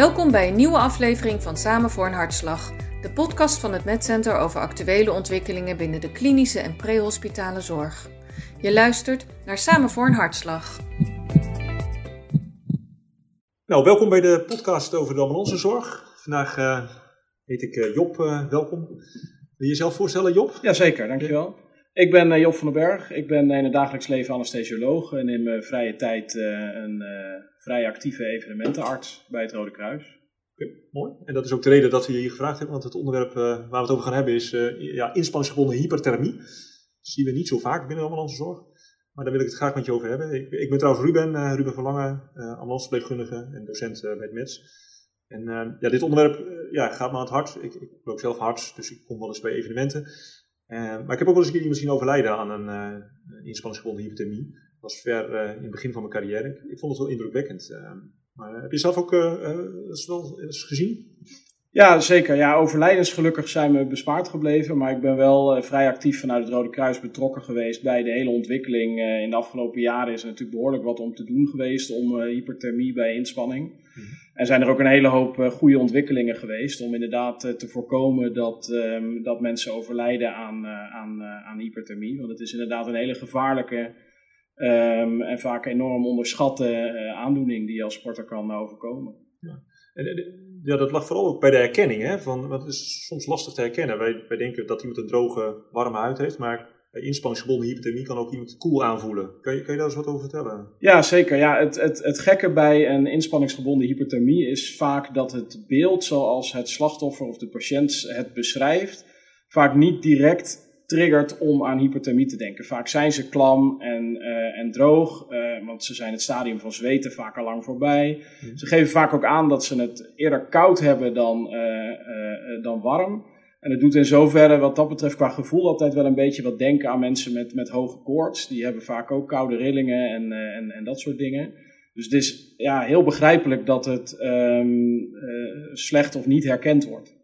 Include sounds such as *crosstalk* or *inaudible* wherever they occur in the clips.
Welkom bij een nieuwe aflevering van Samen voor een Hartslag, de podcast van het MedCenter over actuele ontwikkelingen binnen de klinische en prehospitale zorg. Je luistert naar Samen voor een Hartslag. Nou, welkom bij de podcast over de ambulancezorg. Vandaag uh, heet ik uh, Job, uh, welkom. Wil je jezelf voorstellen, Job? Jazeker, dankjewel. Ik ben Job van den Berg. Ik ben in het dagelijks leven anesthesioloog en in mijn vrije tijd een vrij actieve evenementenarts bij het Rode Kruis. Okay, mooi. En dat is ook de reden dat we je hier gevraagd hebben, want het onderwerp waar we het over gaan hebben is ja, inspanningsgebonden hyperthermie. Dat zien we niet zo vaak binnen de ambulancezorg. Maar daar wil ik het graag met je over hebben. Ik, ik ben trouwens Ruben, uh, Ruben van Lange, en docent bij het METS. En ja, dit onderwerp ja, gaat me aan het hart. Ik, ik loop zelf hard, dus ik kom wel eens bij evenementen. maar ik heb ook wel eens een keer iemand zien overlijden aan een inspanningsgebonden hypothermie. Dat was ver in het begin van mijn carrière. Ik, ik vond het wel indrukwekkend. maar heb je zelf ook wel eens gezien? Ja, zeker. Ja, overlijdens gelukkig zijn we bespaard gebleven. Maar ik ben wel uh, vrij actief vanuit het Rode Kruis betrokken geweest bij de hele ontwikkeling. Uh, in de afgelopen jaren is er natuurlijk behoorlijk wat om te doen geweest om uh, hyperthermie bij inspanning. Mm -hmm. En zijn er ook een hele hoop goede ontwikkelingen geweest om inderdaad te voorkomen dat, um, dat mensen overlijden aan, aan, aan hyperthermie. Want het is inderdaad een hele gevaarlijke um, en vaak enorm onderschatte aandoening die je als sporter kan overkomen. Ja. En, ja, dat lag vooral ook bij de herkenning. Hè? Van, want het is soms lastig te herkennen. Wij, wij denken dat iemand een droge, warme huid heeft, maar bij inspanningsgebonden hypothermie kan ook iemand koel aanvoelen. Kan je, kan je daar eens wat over vertellen? Ja, zeker. Ja, het, het, het gekke bij een inspanningsgebonden hypothermie is vaak dat het beeld zoals het slachtoffer of de patiënt het beschrijft, vaak niet direct triggert om aan hypothermie te denken. Vaak zijn ze klam en, uh, en droog, uh, want ze zijn het stadium van zweten vaak al lang voorbij. Mm. Ze geven vaak ook aan dat ze het eerder koud hebben dan, uh, dan warm. En het doet in zoverre wat dat betreft qua gevoel altijd wel een beetje wat denken aan mensen met, met hoge koorts. Die hebben vaak ook koude rillingen en, en, en dat soort dingen. Dus het is ja, heel begrijpelijk dat het um, slecht of niet herkend wordt.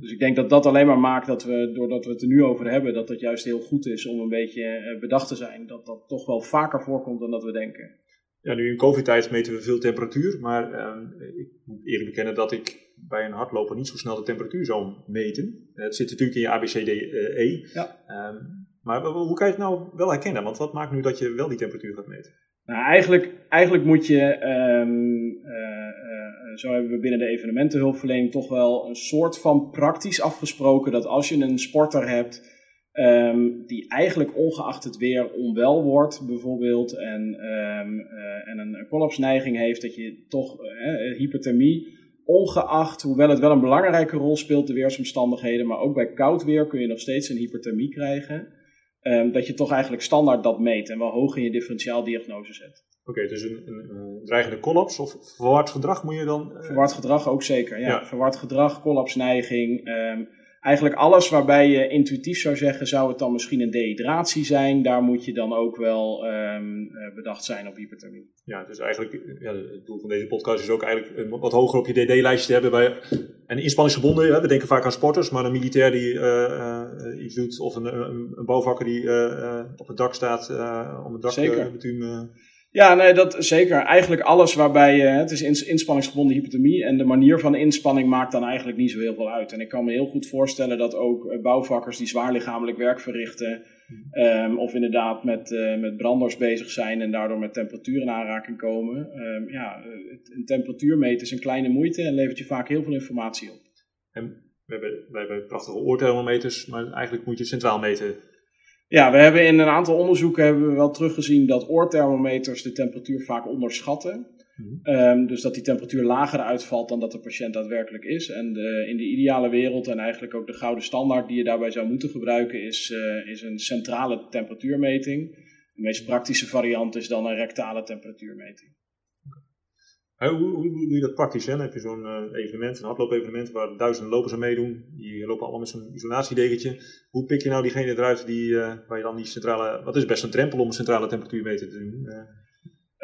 Dus ik denk dat dat alleen maar maakt dat we, doordat we het er nu over hebben, dat het juist heel goed is om een beetje bedacht te zijn. Dat dat toch wel vaker voorkomt dan dat we denken. Ja, nu in covid-tijd meten we veel temperatuur, maar uh, ik moet eerlijk bekennen dat ik bij een hardloper niet zo snel de temperatuur zou meten. Het zit natuurlijk in je ABCDE. Ja. Um, maar hoe kan je het nou wel herkennen? Want wat maakt nu dat je wel die temperatuur gaat meten? Nou, eigenlijk, eigenlijk moet je, um, uh, uh, zo hebben we binnen de evenementenhulpverlening toch wel een soort van praktisch afgesproken dat als je een sporter hebt um, die eigenlijk ongeacht het weer onwel wordt bijvoorbeeld en, um, uh, en een collapsneiging heeft, dat je toch hypothermie, ongeacht, hoewel het wel een belangrijke rol speelt, de weersomstandigheden, maar ook bij koud weer kun je nog steeds een hypothermie krijgen. Um, dat je toch eigenlijk standaard dat meet en wel hoog in je differentiaaldiagnose zet. Oké, okay, dus een, een, een, dreigende kollaps of verward gedrag moet je dan... Uh... Verward gedrag ook zeker, ja. ja. Verward gedrag, collapsneiging, um, eigenlijk alles waarbij je intuïtief zou zeggen, zou het dan misschien een dehydratie zijn. Daar moet je dan ook wel um, bedacht zijn op hypothermie. Ja, dus eigenlijk, ja, het doel van deze podcast is ook eigenlijk wat hoger op je DD-lijstje te hebben bij een inspanningsgebonden. We denken vaak aan sporters, maar een militair die uh, uh, iets doet of een, een, een bouwvakker die op het dak staat om het dak Zeker. Ja, nee, dat zeker. Eigenlijk alles waarbij je, het is inspanningsgebonden hypothermie en de manier van inspanning maakt dan eigenlijk niet zo heel veel uit. En ik kan me heel goed voorstellen dat ook bouwvakkers die zwaar lichamelijk werk verrichten, um, of inderdaad met, uh, met branders bezig zijn en daardoor met temperatuur in aanraking komen. Um, ja, een temperatuur meten is een kleine moeite en levert je vaak heel veel informatie op. En we hebben, we hebben prachtige oorthermometers, maar eigenlijk moet je centraal meten. Ja, we hebben in een aantal onderzoeken hebben we wel teruggezien dat oorthermometers de temperatuur vaak onderschatten. Mm-hmm. Um, dus dat die temperatuur lager uitvalt dan dat de patiënt daadwerkelijk is. En de, in de ideale wereld en eigenlijk ook de gouden standaard die je daarbij zou moeten gebruiken is, uh, is een centrale temperatuurmeting. De meest praktische variant is dan een rectale temperatuurmeting. Hoe, hoe, doe je dat praktisch? Hè? Dan heb je zo'n uh, evenement, een hardloop-evenement waar duizenden lopers aan meedoen. Die lopen allemaal met zo'n isolatiedegentje. Hoe pik je nou diegene eruit die, uh, waar je dan die centrale... Wat is best een drempel om een centrale temperatuurmeter te doen?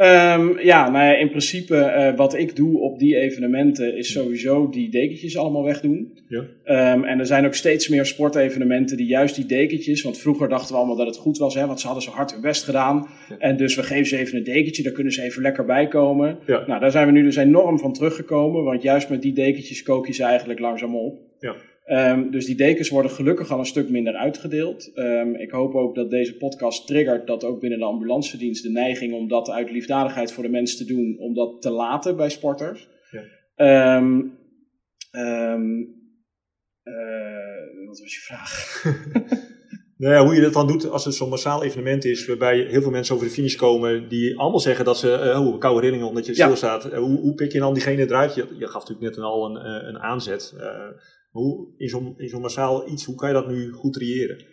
Um, ja, nou ja, in principe uh, wat ik doe op die evenementen is sowieso die dekentjes allemaal wegdoen. Ja. Um, en er zijn ook steeds meer sportevenementen die juist die dekentjes, want vroeger dachten we allemaal dat het goed was, hè, want ze hadden zo hard hun best gedaan. Ja. En dus we geven ze even een dekentje, daar kunnen ze even lekker bij komen. Ja. Nou, daar zijn we nu dus enorm van teruggekomen, want juist met die dekentjes kook je ze eigenlijk langzaam op. Ja. Um, dus die dekens worden gelukkig al een stuk minder uitgedeeld. Um, ik hoop ook dat deze podcast triggert dat ook binnen de ambulancedienst de neiging om dat uit liefdadigheid voor de mensen te doen, om dat te laten bij sporters. Ja. Um, uh, wat was je vraag? *laughs* nou ja, hoe je dat dan doet als het zo'n massaal evenement is, waarbij heel veel mensen over de finish komen, die allemaal zeggen dat ze, uh, oh, koude rillingen omdat je stilstaat. Ja. Uh, hoe, hoe, pik je dan diegene eruit? Je, je gaf natuurlijk net al een, een aanzet. Hoe, in zo'n zo massaal iets, hoe kan je dat nu goed triëren?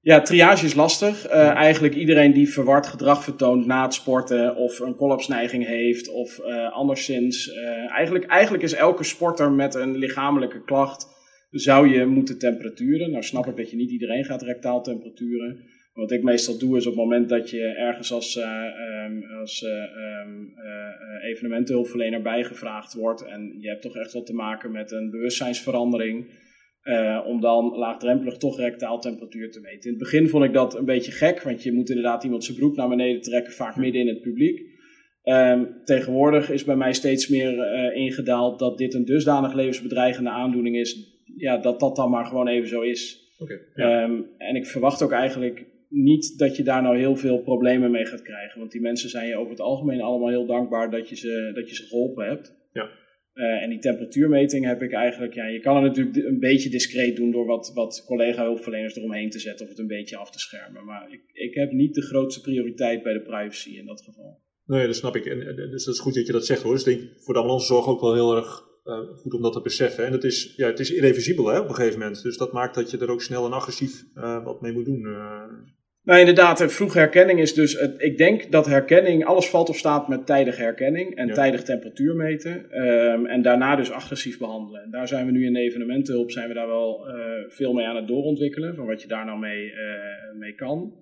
Ja, triage is lastig. Uh, Eigenlijk iedereen die verward gedrag vertoont na het sporten of een collapsneiging heeft of uh, anderszins. Uh, eigenlijk, eigenlijk is elke sporter met een lichamelijke klacht, zou je moeten temperaturen. Nou snap ik dat je niet iedereen gaat rectaal temperaturen. Wat ik meestal doe is op het moment dat je ergens als, uh, als uh, uh, evenementenhulpverlener bijgevraagd wordt en je hebt toch echt wat te maken met een bewustzijnsverandering, om dan laagdrempelig toch rectaaltemperatuur te meten. In het begin vond ik dat een beetje gek, want je moet inderdaad iemand zijn broek naar beneden trekken, vaak midden in het publiek. Um, tegenwoordig is bij mij steeds meer ingedaald dat dit een dusdanig levensbedreigende aandoening is, ja, dat dat dan maar gewoon even zo is. Okay, ja. um, en ik verwacht ook eigenlijk niet dat je daar nou heel veel problemen mee gaat krijgen. Want die mensen zijn je over het algemeen allemaal heel dankbaar dat je ze, dat je ze geholpen hebt. Ja. Uh, en die temperatuurmeting heb ik eigenlijk, ja, je kan het natuurlijk een beetje discreet doen door wat, wat collega-hulpverleners eromheen te zetten of het een beetje af te schermen. Maar ik, ik heb niet de grootste prioriteit bij de privacy in dat geval. Nee, dat snap ik. En, dus dat is goed dat je dat zegt hoor. Dus ik denk voor de ambulancezorg ook wel heel erg uh, goed om dat te beseffen. En het is, ja, het is irreversibel hè, op een gegeven moment. Dus dat maakt dat je er ook snel en agressief uh, wat mee moet doen. Nou, inderdaad, vroege herkenning is dus. Het, ik denk dat herkenning, alles valt of staat met tijdige herkenning en tijdig temperatuur meten. Um, en daarna dus agressief behandelen. En daar zijn we nu in de evenementenhulp zijn we daar wel uh, veel mee aan het doorontwikkelen. Van wat je daar nou mee, uh, mee kan.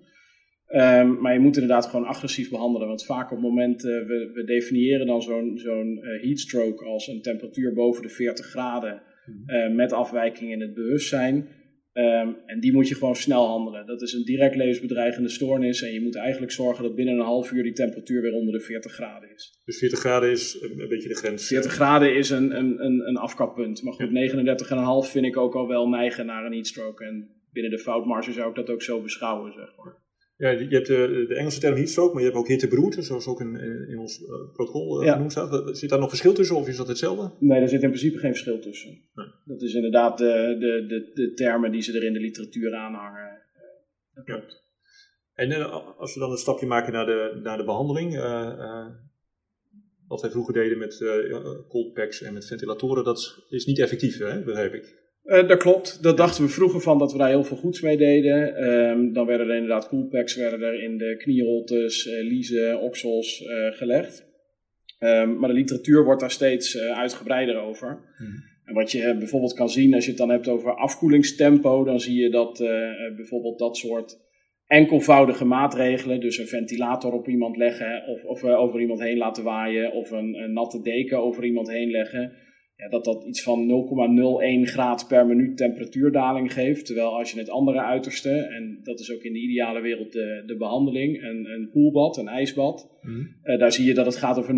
Um, maar je moet inderdaad gewoon agressief behandelen. Want vaak op het moment, uh, we, we definiëren dan zo'n zo'n heatstroke als een temperatuur boven de 40 graden. Mm. met afwijking in het bewustzijn. Um, en die moet je gewoon snel handelen. Dat is een direct levensbedreigende stoornis. En je moet eigenlijk zorgen dat binnen een half uur die temperatuur weer onder de 40 graden is. Dus 40 graden is een beetje de grens? 40 graden is een, een, een, een afkappunt. Maar goed, 39,5 vind ik ook al wel neigen naar een heatstroke. En binnen de foutmarge zou ik dat ook zo beschouwen, zeg maar. Ja, je hebt de, de Engelse term heatstroke, maar je hebt ook hittebroerte, zoals ook in, in ons uh, protocol uh, genoemd staat. Zit daar nog verschil tussen of is dat hetzelfde? Nee, daar zit in principe geen verschil tussen. Nee. Dat is inderdaad de, de, de, de termen die ze er in de literatuur aanhangen. Klopt. En als we dan een stapje maken naar de, naar de behandeling, wat wij vroeger deden met cold packs en met ventilatoren, dat is niet effectief, hè, begrijp ik. Uh, dat klopt. Dat dachten we vroeger van dat we daar heel veel goeds mee deden. Um, dan werden er inderdaad coolpacks werden er in de knieholtes, uh, liezen, oksels uh, gelegd. Um, maar de literatuur wordt daar steeds uitgebreider over. Hmm. En wat je bijvoorbeeld kan zien als je het dan hebt over afkoelingstempo, dan zie je dat bijvoorbeeld dat soort enkelvoudige maatregelen, dus een ventilator op iemand leggen of, of over iemand heen laten waaien of een, een natte deken over iemand heen leggen ja, dat dat iets van 0,01 graad per minuut temperatuurdaling geeft. Terwijl als je het andere uiterste, en dat is ook in de ideale wereld de, de behandeling, een, een koelbad, een ijsbad, mm. uh, daar zie je dat het gaat over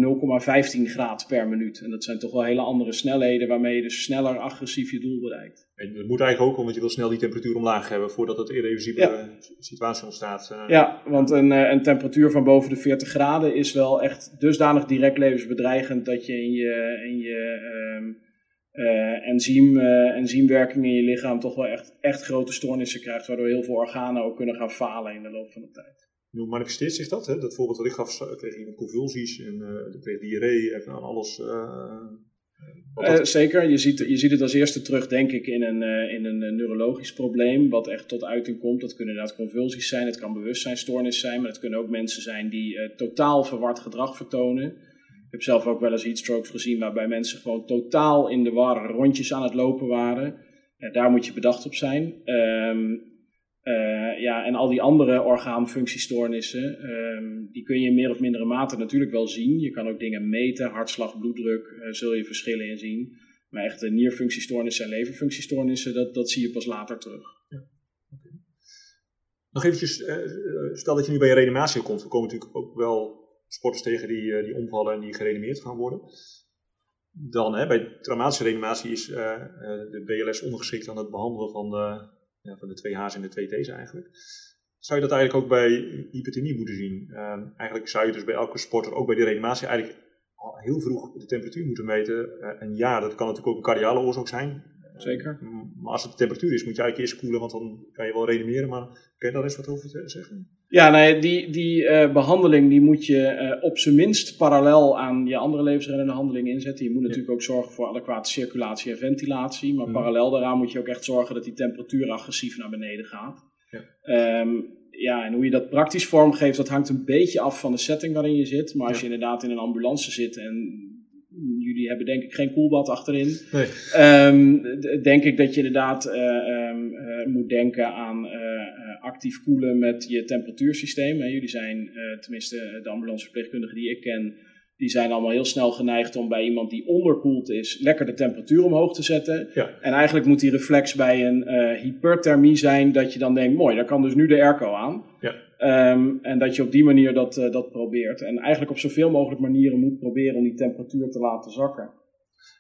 0,15 graad per minuut. En dat zijn toch wel hele andere snelheden waarmee je dus sneller agressief je doel bereikt. En dat moet eigenlijk ook, omdat je wil snel die temperatuur omlaag hebben voordat het irreversibele ja. situatie ontstaat. Uh. Ja, want een, eh, een temperatuur van boven de 40 graden is wel echt dusdanig direct levensbedreigend dat je in je, in je um, uh, enzym, uh, enzymwerking in je lichaam toch wel echt, echt grote stoornissen krijgt, waardoor heel veel organen ook kunnen gaan falen in de loop van de tijd. Hoe manifesteert zich dat? Hè? Dat voorbeeld dat ik gaf, kreeg iemand convulsies en uh, kreeg diarree en alles. Uh, zeker, je ziet, je ziet het als eerste terug, denk ik, in een, uh, in een neurologisch probleem, wat echt tot uiting komt. Dat kunnen inderdaad convulsies zijn, het kan bewustzijnstoornis zijn, maar het kunnen ook mensen zijn die uh, totaal verward gedrag vertonen. Ik heb zelf ook wel eens heatstrokes gezien waarbij mensen gewoon totaal in de war rondjes aan het lopen waren. daar moet je bedacht op zijn. Um, Uh, ja, en al die andere orgaanfunctiestoornissen, um, die kun je in meer of mindere mate natuurlijk wel zien. Je kan ook dingen meten, hartslag, bloeddruk, uh, zul je verschillen in zien. Maar echte nierfunctiestoornissen en leverfunctiestoornissen, dat, dat zie je pas later terug. Ja. Nog eventjes, uh, stel dat je nu bij je reanimatie komt. Er komen natuurlijk ook wel sporters tegen die, die omvallen en die gereanimeerd gaan worden. Dan, hè, bij traumatische reanimatie is de BLS ondergeschikt aan het behandelen van de van de twee H's en de twee T's eigenlijk. Zou je dat eigenlijk ook bij hyperthermie moeten zien? Uh, eigenlijk zou je dus bij elke sporter, ook bij de reanimatie, eigenlijk al heel vroeg de temperatuur moeten meten. Uh, en ja, dat kan natuurlijk ook een cardiale oorzaak zijn. Zeker. maar als het de temperatuur is, moet je eigenlijk eerst koelen, want dan kan je wel reanimeren. Maar kun je daar eens wat over zeggen? Ja, nee, die, die uh, behandeling die moet je uh, op zijn minst parallel aan je andere levensreddende handelingen inzetten. Je moet natuurlijk ook zorgen voor adequate circulatie en ventilatie. Maar mm. parallel daaraan moet je ook echt zorgen dat die temperatuur agressief naar beneden gaat. Ja. Um, ja, en hoe je dat praktisch vormgeeft, dat hangt een beetje af van de setting waarin je zit. Maar als je inderdaad in een ambulance zit en jullie hebben denk ik geen koelbad achterin. Nee. Um, denk ik dat je inderdaad uh, um, uh, moet denken aan uh, actief koelen met je temperatuursysteem. Hè. Jullie zijn, tenminste de ambulanceverpleegkundigen die ik ken, die zijn allemaal heel snel geneigd om bij iemand die onderkoeld is, lekker de temperatuur omhoog te zetten. Ja. En eigenlijk moet die reflex bij een hyperthermie zijn, dat je dan denkt, mooi, daar kan dus nu de airco aan. Ja. Um, en dat je op die manier dat, uh, dat probeert. En eigenlijk op zoveel mogelijk manieren moet proberen om die temperatuur te laten zakken.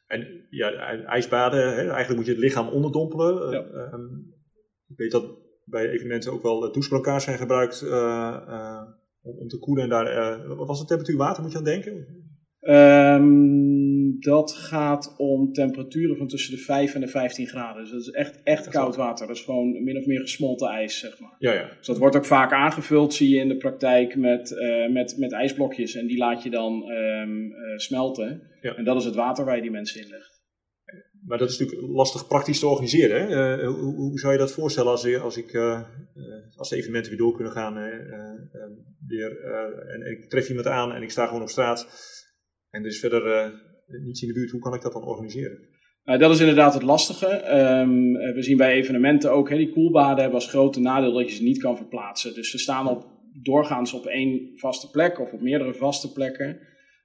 En ja, ijsbaden, hè, eigenlijk moet je het lichaam onderdompelen. Ja. Uh, ik weet dat bij evenementen ook wel douchebrancards zijn gebruikt uh, om, om, te koelen. En daar, wat was de temperatuur water, moet je aan denken? Um, dat gaat om temperaturen van tussen de 5 en de 15 graden. Dus dat is echt, echt koud water. Dat is gewoon min of meer gesmolten ijs, zeg maar. Ja, ja. Dus dat wordt ook vaak aangevuld, zie je in de praktijk, met, uh, met, met ijsblokjes. En die laat je dan um, uh, smelten. Ja. En dat is het water waar je die mensen in legt. Maar dat is natuurlijk lastig praktisch te organiseren. Hè? Uh, hoe, hoe, zou je dat voorstellen als, als, ik, als de evenementen weer door kunnen gaan? weer, en ik tref iemand aan en ik sta gewoon op straat en dus verder uh, niets in de buurt, hoe kan ik dat dan organiseren? Nou, dat is inderdaad het lastige. Um, we zien bij evenementen ook, hè, die koelbaden hebben als grote nadeel dat je ze niet kan verplaatsen. Dus ze staan op, doorgaans op één vaste plek of op meerdere vaste plekken.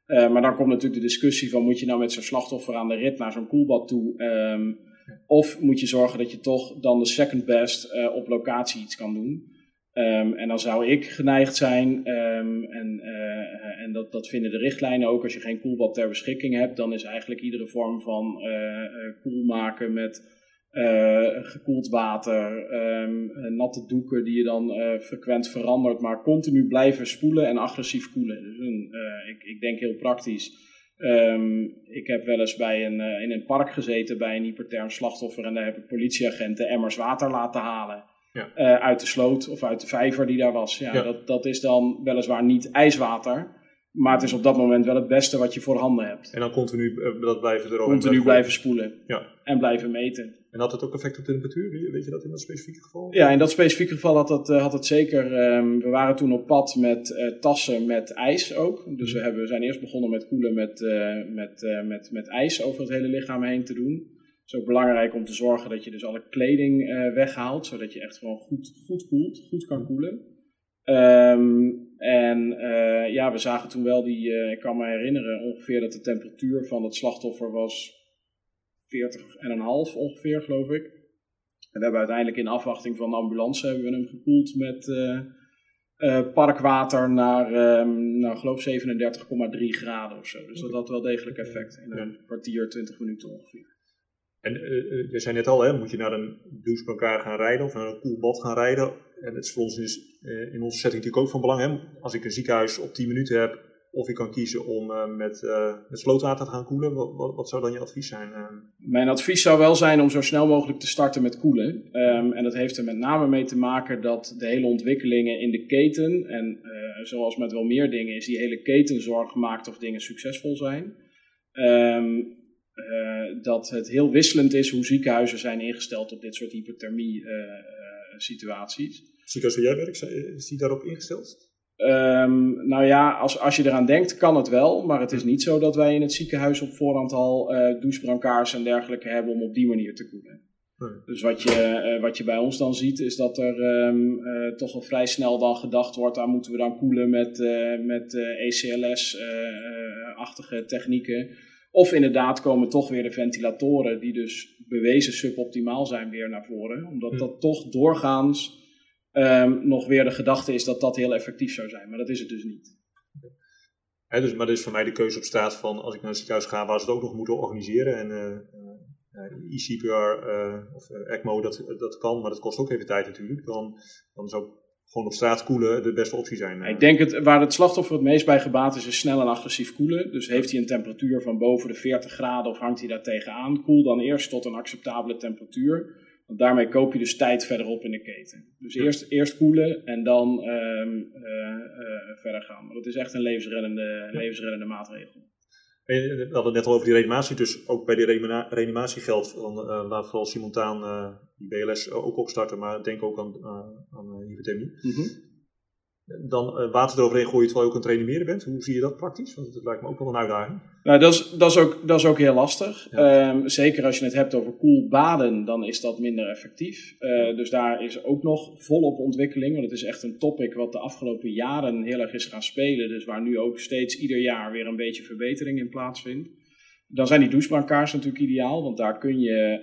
Uh, maar dan komt natuurlijk de discussie van moet je nou met zo'n slachtoffer aan de rit naar zo'n koelbad toe? Um, of moet je zorgen dat je toch dan de second best uh, op locatie iets kan doen? Um, en dan zou ik geneigd zijn, um, en, uh, en dat, dat vinden de richtlijnen ook, als je geen koelbad ter beschikking hebt, dan is eigenlijk iedere vorm van koel maken met gekoeld water, um, natte doeken die je dan frequent verandert, maar continu blijven spoelen en agressief koelen. Dus een, ik, ik denk heel praktisch. ik heb wel eens bij een, in een park gezeten bij een hyperterm slachtoffer en daar heb ik politieagenten emmers water laten halen. Ja. Uit de sloot of uit de vijver die daar was. Ja, Dat, dat is dan weliswaar niet ijswater. Maar het is op dat moment wel het beste wat je voor handen hebt. En dan continu dat blijven erover. Continu blijven spoelen. Ja. En blijven meten. En had het ook effect op de temperatuur? Weet je dat in dat specifieke geval? Ja, in dat specifieke geval had het, uh, had het zeker. Um, we waren toen op pad met tassen met ijs ook. Dus we, mhm. hebben, we zijn eerst begonnen met koelen met, met, met, met ijs over het hele lichaam heen te doen. Het is ook belangrijk om te zorgen dat je dus alle kleding weghaalt, zodat je echt gewoon goed, goed koelt, goed kan koelen. Um, en ja, we zagen toen wel die, ik kan me herinneren ongeveer dat de temperatuur van het slachtoffer was 40,5 ongeveer, geloof ik. En we hebben uiteindelijk in afwachting van de ambulance hebben we hem gekoeld met parkwater naar, um, nou, geloof 37,3 graden of zo. Dus dat had wel degelijk effect in een kwartier, 20 minuten ongeveer. En uh, je zei net al, hè, moet je naar een douchebankaar gaan rijden of naar een koelbad gaan rijden. En het is voor ons dus, uh, in onze setting natuurlijk ook van belang. Hè? Als ik een ziekenhuis op 10 minuten heb, of ik kan kiezen om uh, met, met slootwater te gaan koelen, wat, wat, wat, zou dan je advies zijn? Mijn advies zou wel zijn om zo snel mogelijk te starten met koelen. Um, en dat heeft er met name mee te maken dat de hele ontwikkelingen in de keten, en zoals met wel meer dingen, is die hele keten zorg gemaakt of dingen succesvol zijn. Um, uh, dat het heel wisselend is hoe ziekenhuizen zijn ingesteld op dit soort hypothermie-situaties. Uh, Ziekenhuis waar jij werkt, is die daarop ingesteld? Um, nou ja, als, als je eraan denkt, kan het wel. Maar het is niet zo dat wij in het ziekenhuis op voorhand al uh, douchebrancards en dergelijke hebben om op die manier te koelen. Dus wat je, wat je bij ons dan ziet, is dat er ehm, toch al vrij snel dan gedacht wordt, daar moeten we dan koelen met, met ECLS-achtige technieken. Of inderdaad komen toch weer de ventilatoren, die dus bewezen suboptimaal zijn, weer naar voren. Omdat dat toch doorgaans um, nog weer de gedachte is dat dat heel effectief zou zijn. Maar dat is het dus niet. dus, maar dat is voor mij de keuze op straat van als ik naar het ziekenhuis ga, waar ze het ook nog moeten organiseren. En uh, uh, eCPR uh, of ECMO, dat, dat kan, maar dat kost ook even tijd natuurlijk. Dan, dan zou gewoon op straat koelen de beste optie zijn. Ik denk het, waar het slachtoffer het meest bij gebaat is, is snel en agressief koelen. Dus heeft hij een temperatuur van boven de 40 graden of hangt hij daar tegenaan, koel dan eerst tot een acceptabele temperatuur. Want daarmee koop je dus tijd verderop in de keten. Dus eerst, eerst koelen en dan um, uh, uh, verder gaan. Maar dat is echt een levensreddende, ja. levensreddende maatregel. we hadden het net al over die reanimatie, dus ook bij die reanimatie geldt, dan uh, laat vooral simultaan die BLS ook opstarten, maar denk ook aan, aan hypothermie. Mm -hmm dan water eroverheen gooien terwijl je ook aan het reanimeren bent. Hoe zie je dat praktisch? Want dat lijkt me ook wel een uitdaging. Nou, dat is, dat is, ook, dat is ook heel lastig. Ja. Um, zeker als je het hebt over koel baden, dan is dat minder effectief. Uh, dus daar is ook nog volop ontwikkeling. Want het is echt een topic wat de afgelopen jaren heel erg is gaan spelen. Dus waar nu ook steeds ieder jaar weer een beetje verbetering in plaatsvindt. Dan zijn die douchebankaars natuurlijk ideaal, want daar kun je...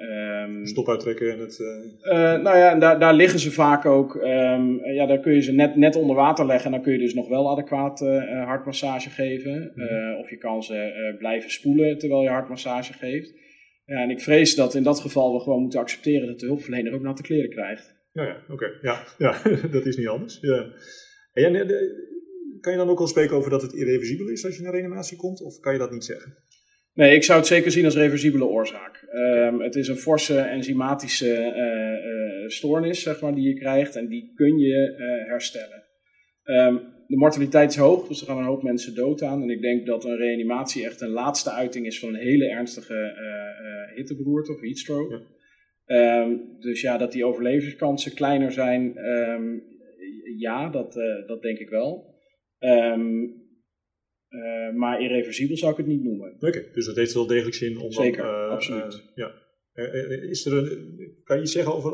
Um, Stop uittrekken en het... Uh... Uh, nou ja, daar, daar liggen ze vaak ook. Um, ja, daar kun je ze net, net onder water leggen en dan kun je dus nog wel adequaat uh, hartmassage geven. Mm. of je kan ze blijven spoelen terwijl je hartmassage geeft. Ja, en ik vrees dat in dat geval we gewoon moeten accepteren dat de hulpverlener ook natte kleren krijgt. Ja, ja oké. Okay. Ja, ja *laughs* dat is niet anders. Ja. En, kan je dan ook al spreken over dat het irreversibel is als je naar reanimatie komt, of kan je dat niet zeggen? Nee, ik zou het zeker zien als reversibele oorzaak. Um, het is een forse enzymatische uh, uh, stoornis zeg maar, die je krijgt en die kun je uh, herstellen. Um, de mortaliteit is hoog, dus er gaan een hoop mensen dood aan. En ik denk dat een reanimatie echt een laatste uiting is van een hele ernstige hitteberoerte of heatstroke. Ja. Um, dus ja, dat die overlevingskansen kleiner zijn, ja, dat, dat denk ik wel. Uh, maar irreversibel zou ik het niet noemen. Oké, okay, dus dat heeft wel degelijk zin om Zeker, dan, uh, absoluut. Uh, ja. is er een, kan je iets zeggen over,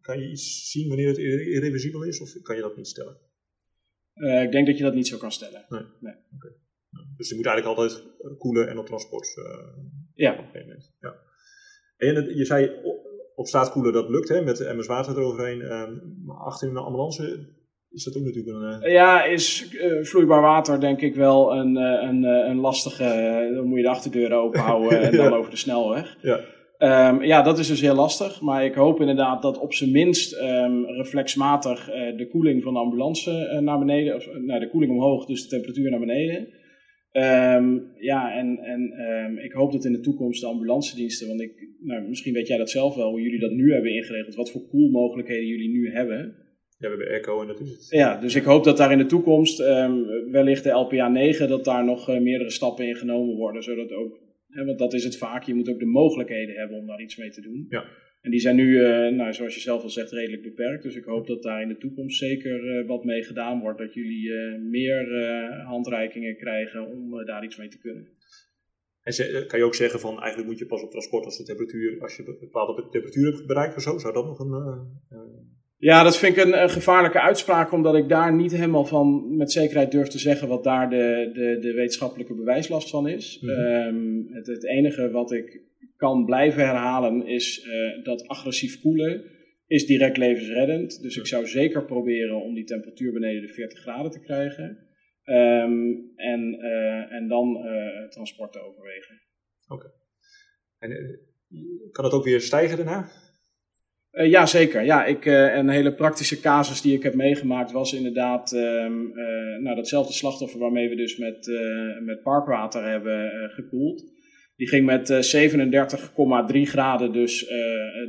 kan je iets zien wanneer het irreversibel is of kan je dat niet stellen? ik denk dat je dat niet zo kan stellen. Nee. nee. Okay. Dus je moet eigenlijk altijd koelen en op transport. ja. Op een gegeven moment. ja. En je zei op straat koelen, dat lukt hè, met de emmers water eroverheen. maar achter in de ambulance is dat ook natuurlijk een... Uh... Ja, is uh, vloeibaar water denk ik wel een, uh, een, een lastige... dan moet je de achterdeuren open houden en *laughs* dan over de snelweg. Ja. Um, ja, dat is dus heel lastig. Maar ik hoop inderdaad dat op zijn minst um, reflexmatig de koeling van de ambulance naar beneden... Of nou, de koeling omhoog, dus de temperatuur naar beneden... Um, ja, en, en ik hoop dat in de toekomst de ambulance diensten, want ik, nou, misschien weet jij dat zelf wel, hoe jullie dat nu hebben ingeregeld, wat voor koelmogelijkheden jullie nu hebben. Ja, we hebben Echo en dat is het. Ja, dus ik hoop dat daar in de toekomst, um, wellicht de LPA 9, dat daar nog uh, meerdere stappen in genomen worden. Zodat ook, hè, want dat is het vaak, je moet ook de mogelijkheden hebben om daar iets mee te doen. Ja. En die zijn nu, uh, nou, zoals je zelf al zegt, redelijk beperkt. Dus ik hoop dat daar in de toekomst zeker uh, wat mee gedaan wordt. Dat jullie meer handreikingen krijgen om daar iets mee te kunnen. En kan je ook zeggen van eigenlijk moet je pas op transport als de temperatuur, als je een bepaalde temperatuur hebt bereikt of zo, zou dat nog een. Ja, dat vind ik een, een, gevaarlijke uitspraak, omdat ik daar niet helemaal van met zekerheid durf te zeggen wat daar de, de, de wetenschappelijke bewijslast van is. Mm -hmm. um, het, het, enige wat ik kan blijven herhalen is uh, dat agressief koelen is direct levensreddend. Dus ik zou zeker proberen om die temperatuur beneden de 40 graden te krijgen. Um, en, uh, en dan uh, transport te overwegen. Oké. Okay. En kan dat ook weer stijgen daarna? Uh, ja, zeker. Ja, ik, uh, een hele praktische casus die ik heb meegemaakt was inderdaad um, uh, nou, datzelfde slachtoffer waarmee we dus met, met parkwater hebben gekoeld. Die ging met 37,3 graden dus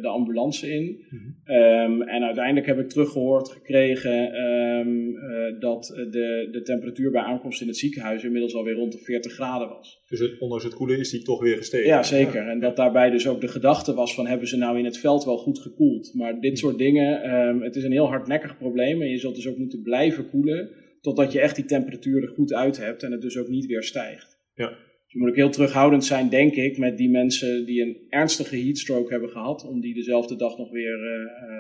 de ambulance in. Mm-hmm. Um, en uiteindelijk heb ik teruggehoord gekregen um, dat de, de temperatuur bij aankomst in het ziekenhuis inmiddels alweer rond de 40 graden was. Dus het, ondanks het koelen is die toch weer gestegen? Ja, zeker. Ja. En dat daarbij dus ook de gedachte was van hebben ze nou in het veld wel goed gekoeld. Maar dit soort dingen, um, het is een heel hardnekkig probleem en je zult dus ook moeten blijven koelen totdat je echt die temperatuur er goed uit hebt en het dus ook niet weer stijgt. Ja. Je moet ook heel terughoudend zijn, denk ik, met die mensen die een ernstige heatstroke hebben gehad, om die dezelfde dag nog weer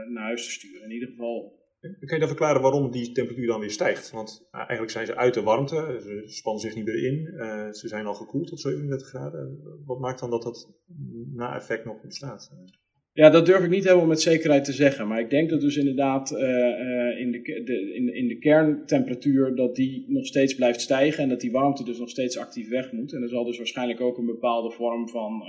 naar huis te sturen. In ieder geval Kun je dan verklaren waarom die temperatuur dan weer stijgt? Want uh, eigenlijk zijn ze uit de warmte, ze spannen zich niet meer in, ze zijn al gekoeld tot 37 graden. Wat maakt dan dat dat na-effect nog bestaat? Ja, dat durf ik niet helemaal met zekerheid te zeggen. Maar ik denk dat dus inderdaad uh, in, de, de, in, in de kerntemperatuur dat die nog steeds blijft stijgen en dat die warmte dus nog steeds actief weg moet. En er zal dus waarschijnlijk ook een bepaalde vorm van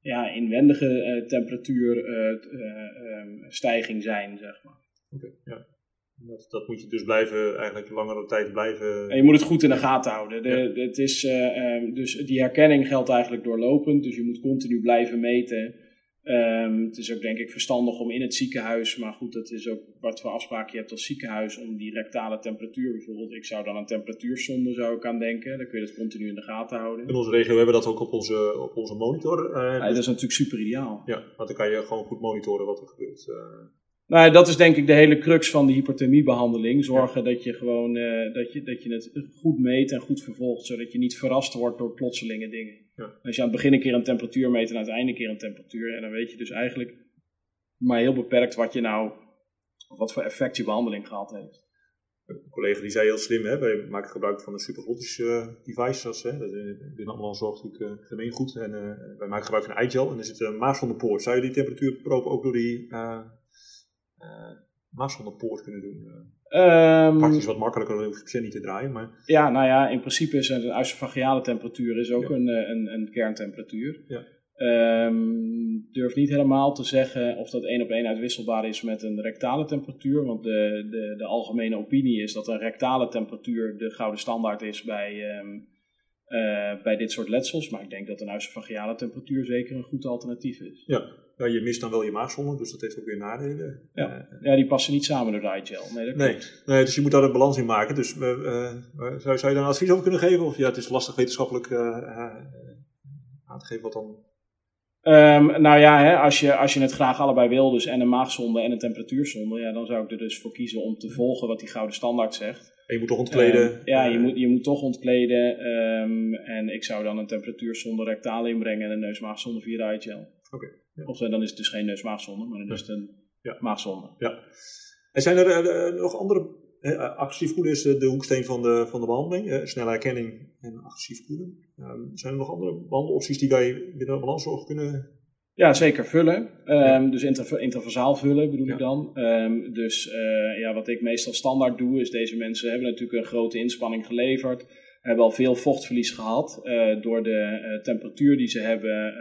ja, inwendige temperatuurstijging zijn, zeg maar. Oké, ja. Dat, dat, moet je dus blijven, eigenlijk langere tijd blijven. En je moet het goed in de gaten houden. De, het is, uh, dus die herkenning geldt eigenlijk doorlopend. Dus je moet continu blijven meten. Um, het is ook denk ik verstandig om in het ziekenhuis, maar goed, dat is ook wat voor afspraken je hebt als ziekenhuis, om die rectale temperatuur bijvoorbeeld. Ik zou dan aan temperatuurzonde zou ik aan denken. Dan kun je dat continu in de gaten houden. In onze regio hebben we dat ook op onze, op onze monitor. Uh, ja, dat is natuurlijk super ideaal. Ja, want dan kan je gewoon goed monitoren wat er gebeurt. Uh, nou, dat is denk ik de hele crux van de hypothermiebehandeling. Zorgen dat je gewoon uh, dat je, dat je het goed meet en goed vervolgt, zodat je niet verrast wordt door plotselinge dingen. Ja. Als je aan het begin een keer een temperatuur meet en aan het einde een keer een temperatuur, en dan weet je dus eigenlijk maar heel beperkt wat je nou, wat voor effect je behandeling gehad heeft. Een collega die zei heel slim, hè, wij maken gebruik van de supervoltage uh, devices. Hè, dat binnen allemaal zorgt natuurlijk uh, gemeengoed. En uh, wij maken gebruik van iGel en er zit een maas van de poort. Zou je die temperatuurproop ook door die uh, poort kunnen doen? Um, Praktisch wat makkelijker dan hoef je niet te draaien. Maar... Ja, nou ja, in principe is een œsophageale temperatuur is ook een, eh, een, een kerntemperatuur. Ja. Um, durf niet helemaal te zeggen of dat één op één uitwisselbaar is met een rectale temperatuur. Want de, de, de algemene opinie is dat een rectale temperatuur de gouden standaard is bij, um, uh, bij dit soort letsels. Maar ik denk dat een œsophageale temperatuur zeker een goed alternatief is. Ja, ja, je mist dan wel je maagzonde, dus dat heeft ook weer nadelen. Ja, uh, ja die passen niet samen door de iGel. Nee, dat nee, nee, dus je moet daar een balans in maken. Dus uh, zou, zou je daar een advies over kunnen geven? Of ja, het is lastig wetenschappelijk aan te geven wat dan... Um, nou ja, hè, als, je, als je het graag allebei wil, dus en een maagzonde en een temperatuurzonde, ja, dan zou ik er dus voor kiezen om te volgen wat die gouden standaard zegt. En je moet toch ontkleden? Um, ja, je moet, je moet toch ontkleden. Um, en ik zou dan een temperatuurzonde rectaal inbrengen en een neusmaagzonde via de iGel. Oké. Ja. Of dan is het dus geen neusmaagzonde, maar dan is het een ja. maagzonde. Ja. En zijn er uh, nog andere, agressief koelen is de hoeksteen van de, van de behandeling, uh, snelle herkenning en agressief koelen. zijn er nog andere behandelopties die wij binnen de balanszorg kunnen ja, zeker vullen. Um, ja. Dus inter, intervasaal vullen bedoel ja. ik dan. Um, dus uh, ja, wat ik meestal standaard doe, is deze mensen hebben natuurlijk een grote inspanning geleverd. Hebben al veel vochtverlies gehad. Uh, door de temperatuur die ze hebben,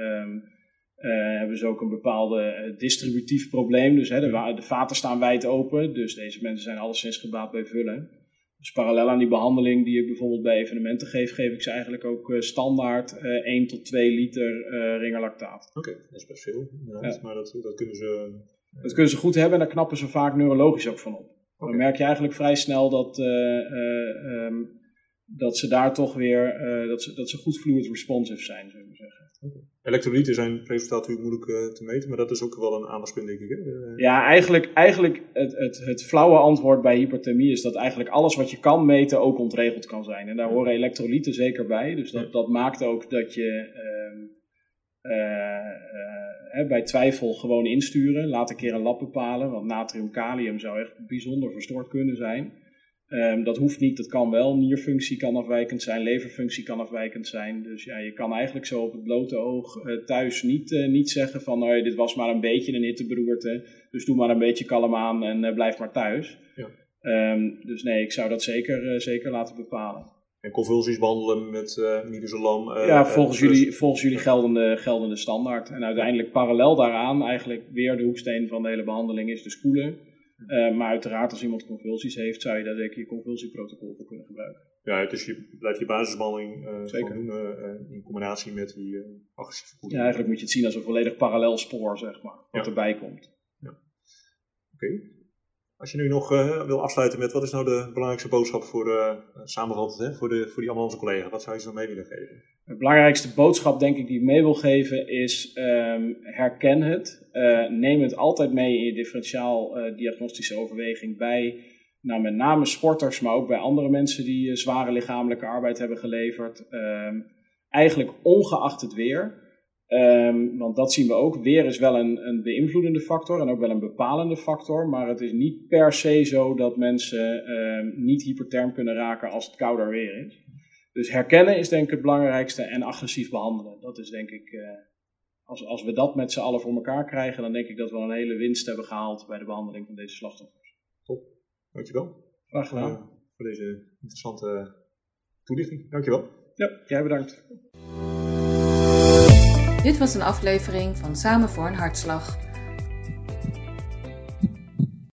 um, hebben ze ook een bepaalde distributief probleem. Dus hè, de, de vaten staan wijd open. Dus deze mensen zijn alleszins gebaat bij vullen. Dus parallel aan die behandeling die ik bijvoorbeeld bij evenementen geef, geef ik ze eigenlijk ook uh, standaard uh, 1 tot 2 liter uh, ringerlactaat. Oké, okay, dat is best veel. Ja. Maar dat, dat, kunnen ze. Dat kunnen ze goed hebben en daar knappen ze vaak neurologisch ook van op. Okay. Dan merk je eigenlijk vrij snel dat, um, dat ze daar toch weer dat ze, dat ze goed fluid responsive zijn, zullen we zeggen. Okay. Elektrolyten zijn resultaat natuurlijk moeilijk uh, te meten, maar dat is ook wel een aandachtspunt, denk ik. Hè? Uh, ja, eigenlijk, eigenlijk het, het, het flauwe antwoord bij hyperthermie is dat eigenlijk alles wat je kan meten ook ontregeld kan zijn. En daar ja. horen elektrolyten zeker bij. Dus dat, ja. dat maakt ook dat je uh, bij twijfel gewoon insturen. Laat een keer een lab bepalen, want natrium-kalium zou echt bijzonder verstoord kunnen zijn. Um, dat hoeft niet, dat kan wel. Nierfunctie kan afwijkend zijn, leverfunctie kan afwijkend zijn. Dus ja, je kan eigenlijk zo op het blote oog uh, thuis niet, uh, niet zeggen van nou, dit was maar een beetje een hitteberoerte, dus doe maar een beetje kalm aan en uh, blijf maar thuis. Ja. Um, dus nee, ik zou dat zeker, zeker laten bepalen. En convulsies behandelen met uh, midazolam? ja, volgens, jullie, volgens jullie geldende, geldende standaard. En uiteindelijk parallel daaraan eigenlijk weer de hoeksteen van de hele behandeling is dus koelen. Uh, maar uiteraard, als iemand convulsies heeft, zou je daar zeker je convulsieprotocol voor kunnen gebruiken. Ja, dus je blijft je basisbehandeling uh, zeker doen uh, in combinatie met die agressieve voeding. Ja, eigenlijk moet je het zien als een volledig parallel spoor, zeg maar, wat ja. erbij komt. Ja. Oké. Okay. Als je nu nog wil afsluiten met wat is nou de belangrijkste boodschap voor, samenvattend, hè, voor, de, voor die ambulance collega, wat zou je zo mee willen geven? De belangrijkste boodschap, denk ik, die ik mee wil geven, is um, herken het. Uh, neem het altijd mee in je differentiaal uh, diagnostische overweging bij, nou, met name sporters, maar ook bij andere mensen die uh, zware lichamelijke arbeid hebben geleverd. Um, eigenlijk ongeacht het weer. Um, want dat zien we ook. Weer is wel een, een beïnvloedende factor en ook wel een bepalende factor. Maar het is niet per se zo dat mensen um, niet hyperterm kunnen raken als het kouder weer is. Dus herkennen is denk ik het belangrijkste en agressief behandelen. Dat is denk ik, uh, als, als we dat met z'n allen voor elkaar krijgen, dan denk ik dat we een hele winst hebben gehaald bij de behandeling van deze slachtoffers. Top, dankjewel. Graag gedaan. Uh, voor deze interessante toelichting. Dankjewel. Ja, jij bedankt. Dit was een aflevering van Samen voor een Hartslag.